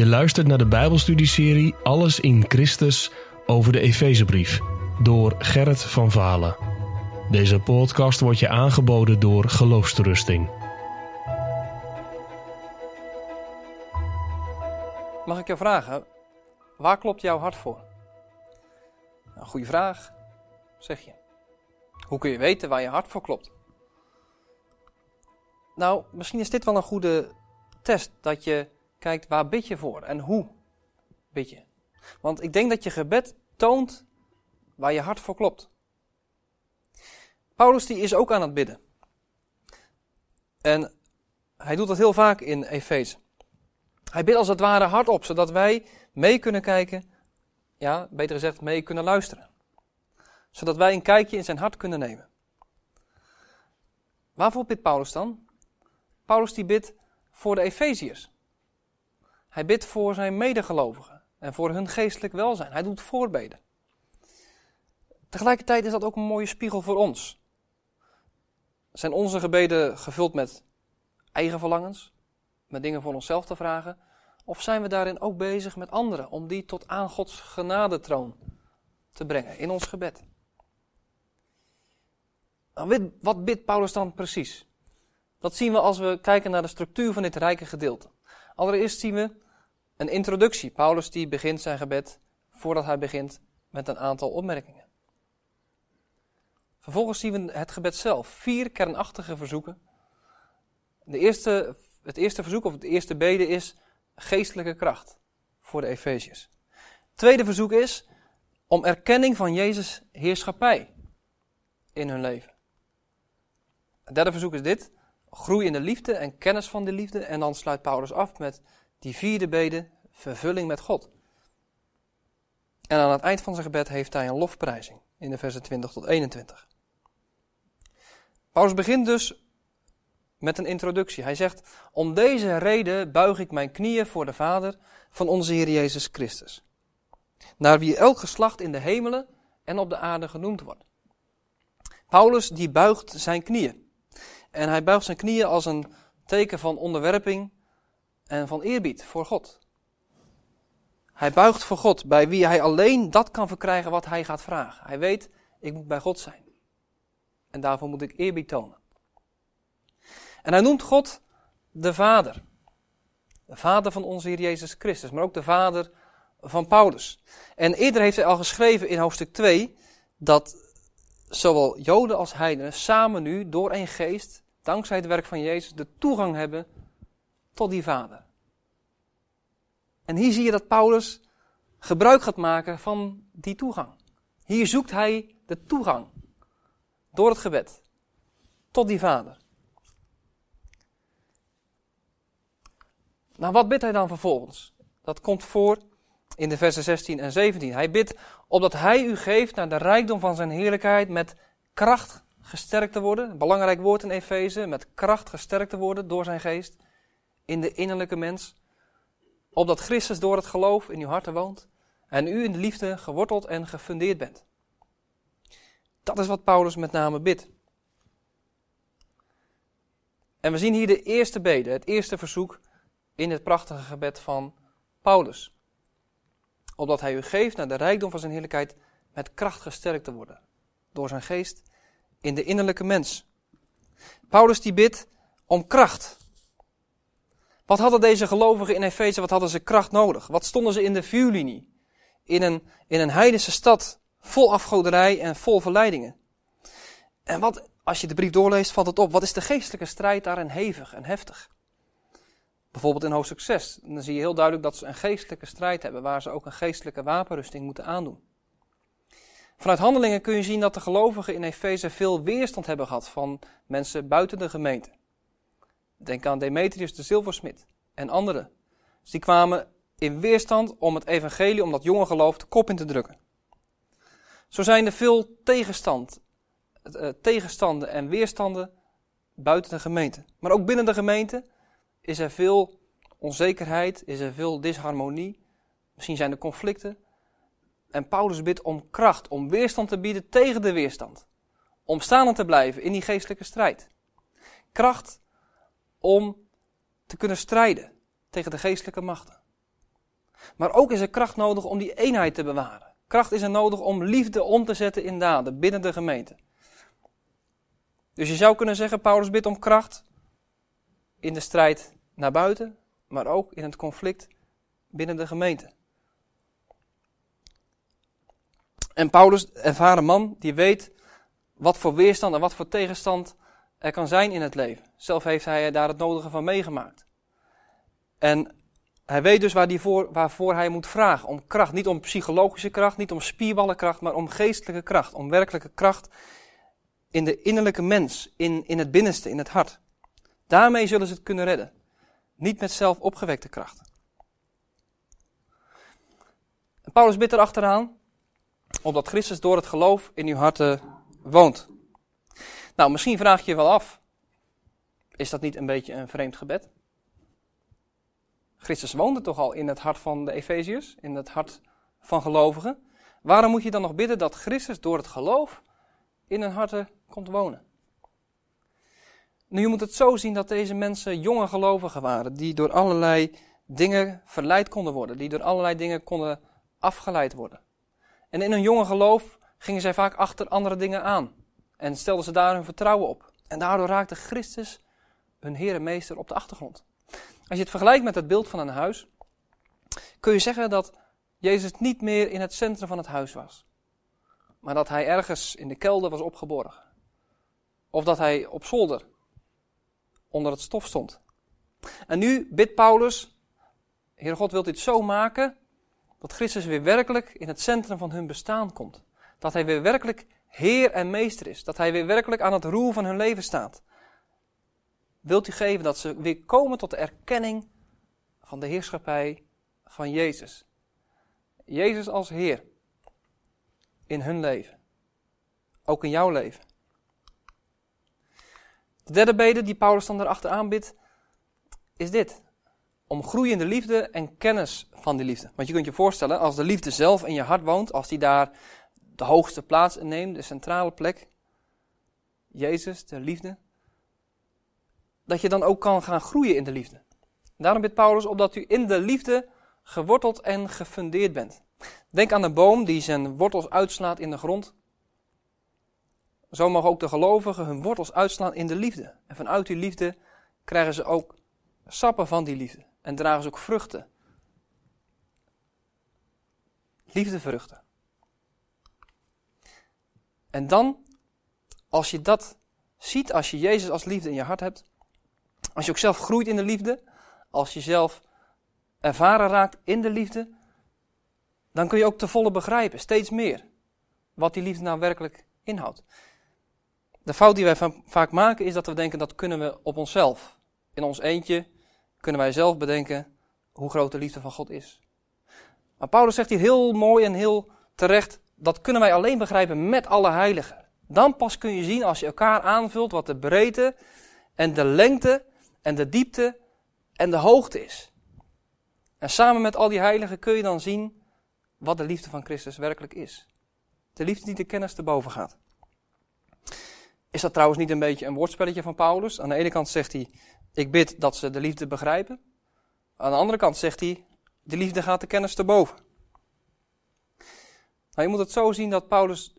Je luistert naar de Bijbelstudieserie Alles in Christus over de Efezebrief door Gerrit van Valen. Deze podcast wordt je aangeboden door Geloofsterusting. Mag ik jou vragen, waar klopt jouw hart voor? Een goede vraag, zeg je. Hoe kun je weten waar je hart voor klopt? Nou, misschien is dit wel een goede test dat je kijkt waar bid je voor en hoe bid je. Want ik denk dat je gebed toont waar je hart voor klopt. Paulus die is ook aan het bidden. En hij doet dat heel vaak in Efeze. Hij bidt als het ware hardop, zodat wij mee kunnen kijken, ja, beter gezegd, mee kunnen luisteren. Zodat wij een kijkje in zijn hart kunnen nemen. Waarvoor bidt Paulus dan? Paulus die bidt voor de Efeziërs. Hij bidt voor zijn medegelovigen en voor hun geestelijk welzijn. Hij doet voorbeden. Tegelijkertijd is dat ook een mooie spiegel voor ons. Zijn onze gebeden gevuld met eigen verlangens, met dingen voor onszelf te vragen? Of zijn we daarin ook bezig met anderen om die tot aan Gods genadetroon te brengen in ons gebed? Nou, wat bidt Paulus dan precies? Dat zien we als we kijken naar de structuur van dit rijke gedeelte. Allereerst zien we een introductie. Paulus die begint zijn gebed voordat hij begint met een aantal opmerkingen. Vervolgens zien we het gebed zelf. Vier kernachtige verzoeken. De eerste, het eerste verzoek of het eerste bede is geestelijke kracht voor de Efeziërs. Tweede verzoek is om erkenning van Jezus heerschappij in hun leven. Het derde verzoek is dit groei in de liefde en kennis van de liefde. En dan sluit Paulus af met die vierde bede, vervulling met God. En aan het eind van zijn gebed heeft hij een lofprijzing in de versen 20 tot 21. Paulus begint dus met een introductie. Hij zegt: Om deze reden buig ik mijn knieën voor de Vader van onze Heer Jezus Christus, naar wie elk geslacht in de hemelen en op de aarde genoemd wordt. Paulus die buigt zijn knieën. En hij buigt zijn knieën als een teken van onderwerping en van eerbied voor God. Hij buigt voor God, bij wie hij alleen dat kan verkrijgen wat hij gaat vragen. Hij weet, ik moet bij God zijn. En daarvoor moet ik eerbied tonen. En hij noemt God de Vader. De Vader van onze Heer Jezus Christus, maar ook de Vader van Paulus. En eerder heeft hij al geschreven in hoofdstuk 2 dat zowel Joden als heidenen samen nu door één geest, dankzij het werk van Jezus, de toegang hebben tot die Vader. En hier zie je dat Paulus gebruik gaat maken van die toegang. Hier zoekt hij de toegang door het gebed tot die Vader. Nou, wat bidt hij dan vervolgens? Dat komt voor in de versen 16 en 17. Hij bidt opdat hij u geeft naar de rijkdom van zijn heerlijkheid met kracht gesterkt te worden. Belangrijk woord in Efeze, met kracht gesterkt te worden door zijn geest in de innerlijke mens. Opdat Christus door het geloof in uw harten woont en u in de liefde geworteld en gefundeerd bent. Dat is wat Paulus met name bidt. En we zien hier de eerste bede, het eerste verzoek in het prachtige gebed van Paulus opdat hij u geeft naar de rijkdom van zijn heerlijkheid met kracht gesterkt te worden. Door zijn geest in de innerlijke mens. Paulus die bidt om kracht. Wat hadden deze gelovigen in Efeze, wat hadden ze kracht nodig? Wat stonden ze in de vuurlinie? In een, in een heidense stad, vol afgoderij en vol verleidingen. En wat, als je de brief doorleest, valt het op. Wat is de geestelijke strijd daarin hevig en heftig? Bijvoorbeeld in hoofdstuk 6. Dan zie je heel duidelijk dat ze een geestelijke strijd hebben, waar ze ook een geestelijke wapenrusting moeten aandoen. Vanuit handelingen kun je zien dat de gelovigen in Efeze veel weerstand hebben gehad van mensen buiten de gemeente. Denk aan Demetrius de zilversmid en anderen. Dus die kwamen in weerstand om het evangelie, om dat jonge geloof, de kop in te drukken. Zo zijn er veel tegenstand, eh, tegenstanden en weerstanden buiten de gemeente. Maar ook binnen de gemeente is er veel onzekerheid, is er veel disharmonie, misschien zijn er conflicten. En Paulus bidt om kracht, om weerstand te bieden tegen de weerstand. Om staande te blijven in die geestelijke strijd. Kracht om te kunnen strijden tegen de geestelijke machten. Maar ook is er kracht nodig om die eenheid te bewaren. Kracht is er nodig om liefde om te zetten in daden binnen de gemeente. Dus je zou kunnen zeggen, Paulus bidt om kracht in de strijd naar buiten, maar ook in het conflict binnen de gemeente. En Paulus, ervaren man, die weet wat voor weerstand en wat voor tegenstand er kan zijn in het leven. Zelf heeft hij daar het nodige van meegemaakt. En hij weet dus waar die voor, waarvoor hij moet vragen. Om kracht. Niet om psychologische kracht, niet om spierballenkracht, maar om geestelijke kracht. Om werkelijke kracht in de innerlijke mens, in, in het binnenste, in het hart. Daarmee zullen ze het kunnen redden. Niet met zelf opgewekte kracht. Paulus bidt erachteraan, opdat Christus door het geloof in uw harten woont. Nou, misschien vraag je je wel af, is dat niet een beetje een vreemd gebed? Christus woonde toch al in het hart van de Efeziërs, in het hart van gelovigen. Waarom moet je dan nog bidden dat Christus door het geloof in hun harten komt wonen? Nu, je moet het zo zien dat deze mensen jonge gelovigen waren, die door allerlei dingen verleid konden worden, die door allerlei dingen konden afgeleid worden. En in hun jonge geloof gingen zij vaak achter andere dingen aan en stelden ze daar hun vertrouwen op. En daardoor raakte Christus hun Heer en Meester op de achtergrond. Als je het vergelijkt met het beeld van een huis, kun je zeggen dat Jezus niet meer in het centrum van het huis was. Maar dat hij ergens in de kelder was opgeborgen. Of dat hij op zolder onder het stof stond. En nu bidt Paulus, Heer God wilt dit zo maken dat Christus weer werkelijk in het centrum van hun bestaan komt. Dat hij weer werkelijk Heer en Meester is. Dat hij weer werkelijk aan het roer van hun leven staat wilt u geven dat ze weer komen tot de erkenning van de heerschappij van Jezus. Jezus als Heer in hun leven. Ook in jouw leven. De derde bede die Paulus dan erachter aanbidt, is dit. Om groeiende liefde en kennis van die liefde. Want je kunt je voorstellen, als de liefde zelf in je hart woont, als die daar de hoogste plaats inneemt, de centrale plek. Jezus, de liefde dat je dan ook kan gaan groeien in de liefde. Daarom bidt Paulus opdat u in de liefde geworteld en gefundeerd bent. Denk aan een boom die zijn wortels uitslaat in de grond. Zo mogen ook de gelovigen hun wortels uitslaan in de liefde. En vanuit die liefde krijgen ze ook sappen van die liefde. En dragen ze ook vruchten. Liefdevruchten. En dan, als je dat ziet, als je Jezus als liefde in je hart hebt, als je ook zelf groeit in de liefde, als je zelf ervaren raakt in de liefde, dan kun je ook te volle begrijpen, steeds meer, wat die liefde nou werkelijk inhoudt. De fout die wij vaak maken is dat we denken dat kunnen we op onszelf. In ons eentje kunnen wij zelf bedenken hoe groot de liefde van God is. Maar Paulus zegt hier heel mooi en heel terecht, dat kunnen wij alleen begrijpen met alle heiligen. Dan pas kun je zien als je elkaar aanvult wat de breedte en de lengte en de diepte en de hoogte is. En samen met al die heiligen kun je dan zien wat de liefde van Christus werkelijk is. De liefde die de kennis te boven gaat. Is dat trouwens niet een beetje een woordspelletje van Paulus? Aan de ene kant zegt hij, ik bid dat ze de liefde begrijpen. Aan de andere kant zegt hij, de liefde gaat de kennis te boven. Nou, je moet het zo zien dat Paulus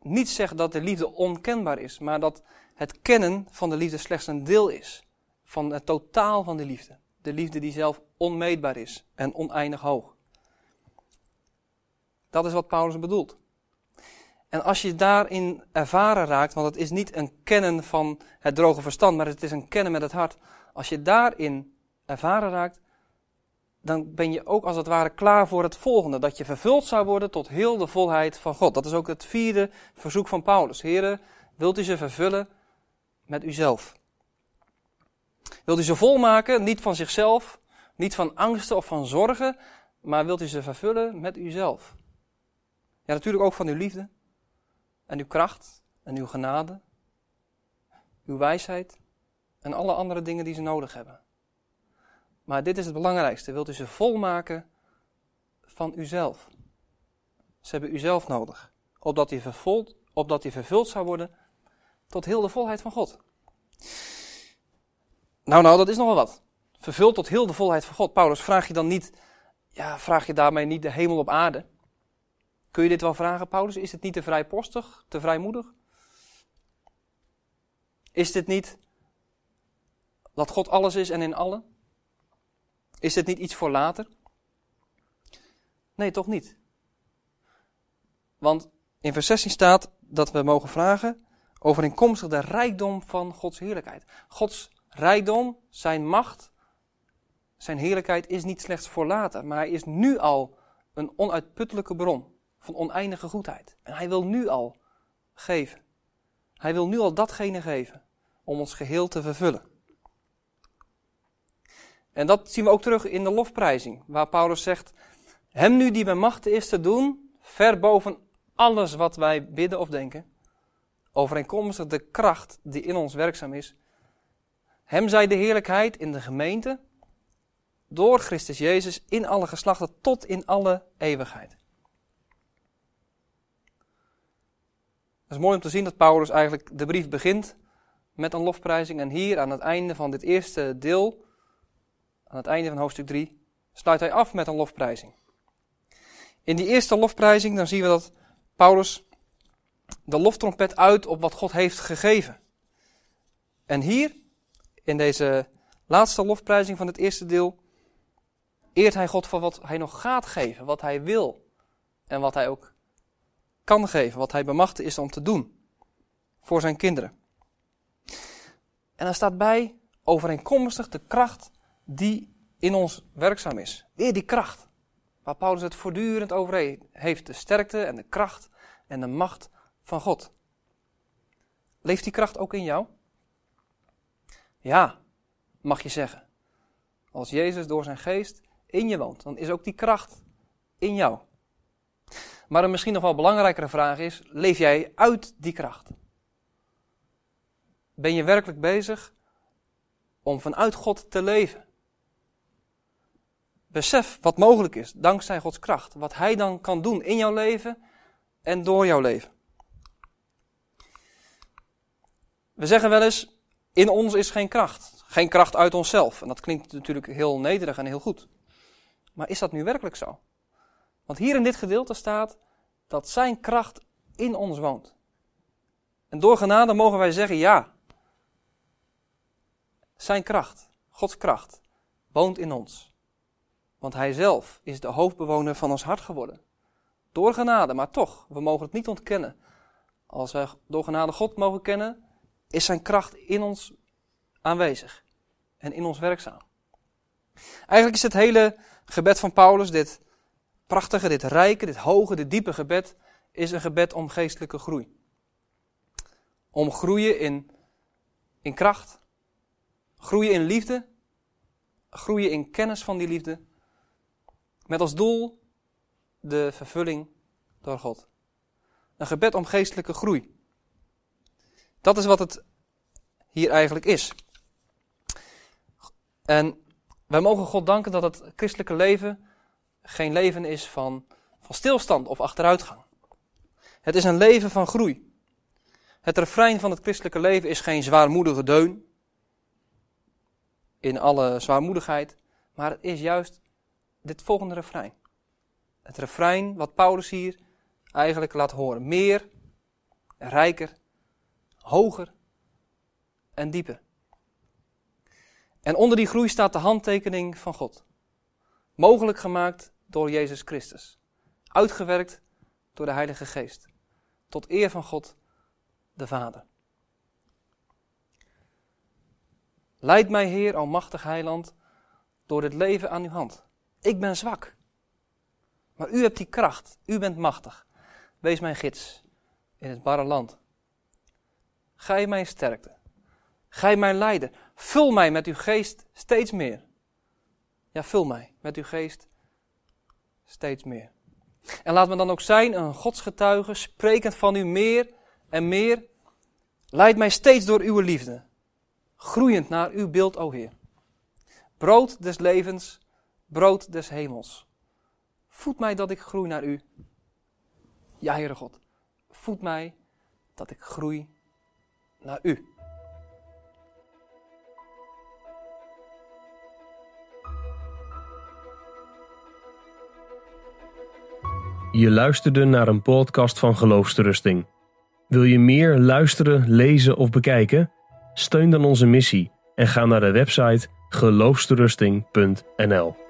niet zegt dat de liefde onkenbaar is, maar dat het kennen van de liefde slechts een deel is van het totaal van de liefde. De liefde die zelf onmeetbaar is en oneindig hoog. Dat is wat Paulus bedoelt. En als je daarin ervaren raakt, want het is niet een kennen van het droge verstand, maar het is een kennen met het hart. Als je daarin ervaren raakt, dan ben je ook als het ware klaar voor het volgende. Dat je vervuld zou worden tot heel de volheid van God. Dat is ook het vierde verzoek van Paulus. Heren, wilt u ze vervullen met uzelf? Wilt u ze volmaken, niet van zichzelf, niet van angsten of van zorgen, maar wilt u ze vervullen met uzelf? Ja, natuurlijk ook van uw liefde en uw kracht en uw genade, uw wijsheid en alle andere dingen die ze nodig hebben. Maar dit is het belangrijkste. Wilt u ze volmaken van uzelf? Ze hebben uzelf nodig, opdat die, vervuld, opdat die vervuld zou worden tot heel de volheid van God. Nou, nou, dat is nogal wat. Vervuld tot heel de volheid van God. Paulus, vraag je dan niet, Ja, vraag je daarmee niet de hemel op aarde? Kun je dit wel vragen, Paulus? Is het niet te vrijpostig, te vrijmoedig? Is dit niet dat God alles is en in allen? Is dit niet iets voor later? Nee, toch niet. Want in vers 16 staat dat we mogen vragen overeenkomstig de rijkdom van Gods heerlijkheid. Gods rijkdom, zijn macht, zijn heerlijkheid is niet slechts voor later, maar hij is nu al een onuitputtelijke bron van oneindige goedheid. En hij wil nu al geven. Hij wil nu al datgene geven om ons geheel te vervullen. En dat zien we ook terug in de lofprijzing, waar Paulus zegt: Hem nu die bij machten is te doen, ver boven alles wat wij bidden of denken, overeenkomstig de kracht die in ons werkzaam is. Hem zij de heerlijkheid in de gemeente, door Christus Jezus, in alle geslachten, tot in alle eeuwigheid. Het is mooi om te zien dat Paulus eigenlijk de brief begint met een lofprijzing. En hier aan het einde van dit eerste deel, aan het einde van hoofdstuk 3, sluit hij af met een lofprijzing. In die eerste lofprijzing dan zien we dat Paulus de loftrompet uit op wat God heeft gegeven. En hier, in deze laatste lofprijzing van het eerste deel, eert hij God voor wat hij nog gaat geven, wat hij wil en wat hij ook kan geven, wat hij bemachtigd is om te doen voor zijn kinderen. En dan staat bij overeenkomstig de kracht die in ons werkzaam is. Weer die kracht, waar Paulus het voortdurend over heeft, de sterkte en de kracht en de macht van God. Leeft die kracht ook in jou? Ja, mag je zeggen. Als Jezus door zijn geest in je woont, dan is ook die kracht in jou. Maar een misschien nog wel belangrijkere vraag is: leef jij uit die kracht? Ben je werkelijk bezig om vanuit God te leven? Besef wat mogelijk is dankzij Gods kracht. Wat Hij dan kan doen in jouw leven en door jouw leven. We zeggen wel eens: in ons is geen kracht. Geen kracht uit onszelf. En dat klinkt natuurlijk heel nederig en heel goed. Maar is dat nu werkelijk zo? Want hier in dit gedeelte staat dat Zijn kracht in ons woont. En door genade mogen wij zeggen ja. Zijn kracht, Gods kracht, woont in ons. Want Hij zelf is de hoofdbewoner van ons hart geworden. Door genade, maar toch, we mogen het niet ontkennen. Als wij door genade God mogen kennen, is Zijn kracht in ons aanwezig en in ons werkzaam. Eigenlijk is het hele gebed van Paulus, dit prachtige, dit rijke, dit hoge, dit diepe gebed, is een gebed om geestelijke groei. Om groeien in, in kracht, groeien in liefde, groeien in kennis van die liefde, met als doel de vervulling door God. Een gebed om geestelijke groei. Dat is wat het hier eigenlijk is. En wij mogen God danken dat het christelijke leven geen leven is van, van stilstand of achteruitgang. Het is een leven van groei. Het refrein van het christelijke leven is geen zwaarmoedige deun in alle zwaarmoedigheid, maar het is juist dit volgende refrein. Het refrein wat Paulus hier eigenlijk laat horen. Meer, rijker, hoger en dieper. En onder die groei staat de handtekening van God. Mogelijk gemaakt door Jezus Christus. Uitgewerkt door de Heilige Geest. Tot eer van God, de Vader. Leid mij, Heer, almachtig heiland, door dit leven aan uw hand. Ik ben zwak. Maar u hebt die kracht. U bent machtig. Wees mijn gids in het barre land. Gij mijn sterkte. Gij mijn leider. Vul mij met uw geest steeds meer. Ja, vul mij met uw geest steeds meer. En laat me dan ook zijn een godsgetuige, sprekend van u meer en meer. Leid mij steeds door uw liefde, groeiend naar uw beeld, o Heer. Brood des levens, brood des hemels. Voed mij dat ik groei naar u. Ja, Heere God, voed mij dat ik groei naar u. Je luisterde naar een podcast van Geloofsterusting. Wil je meer luisteren, lezen of bekijken? Steun dan onze missie en ga naar de website geloofsterusting.nl.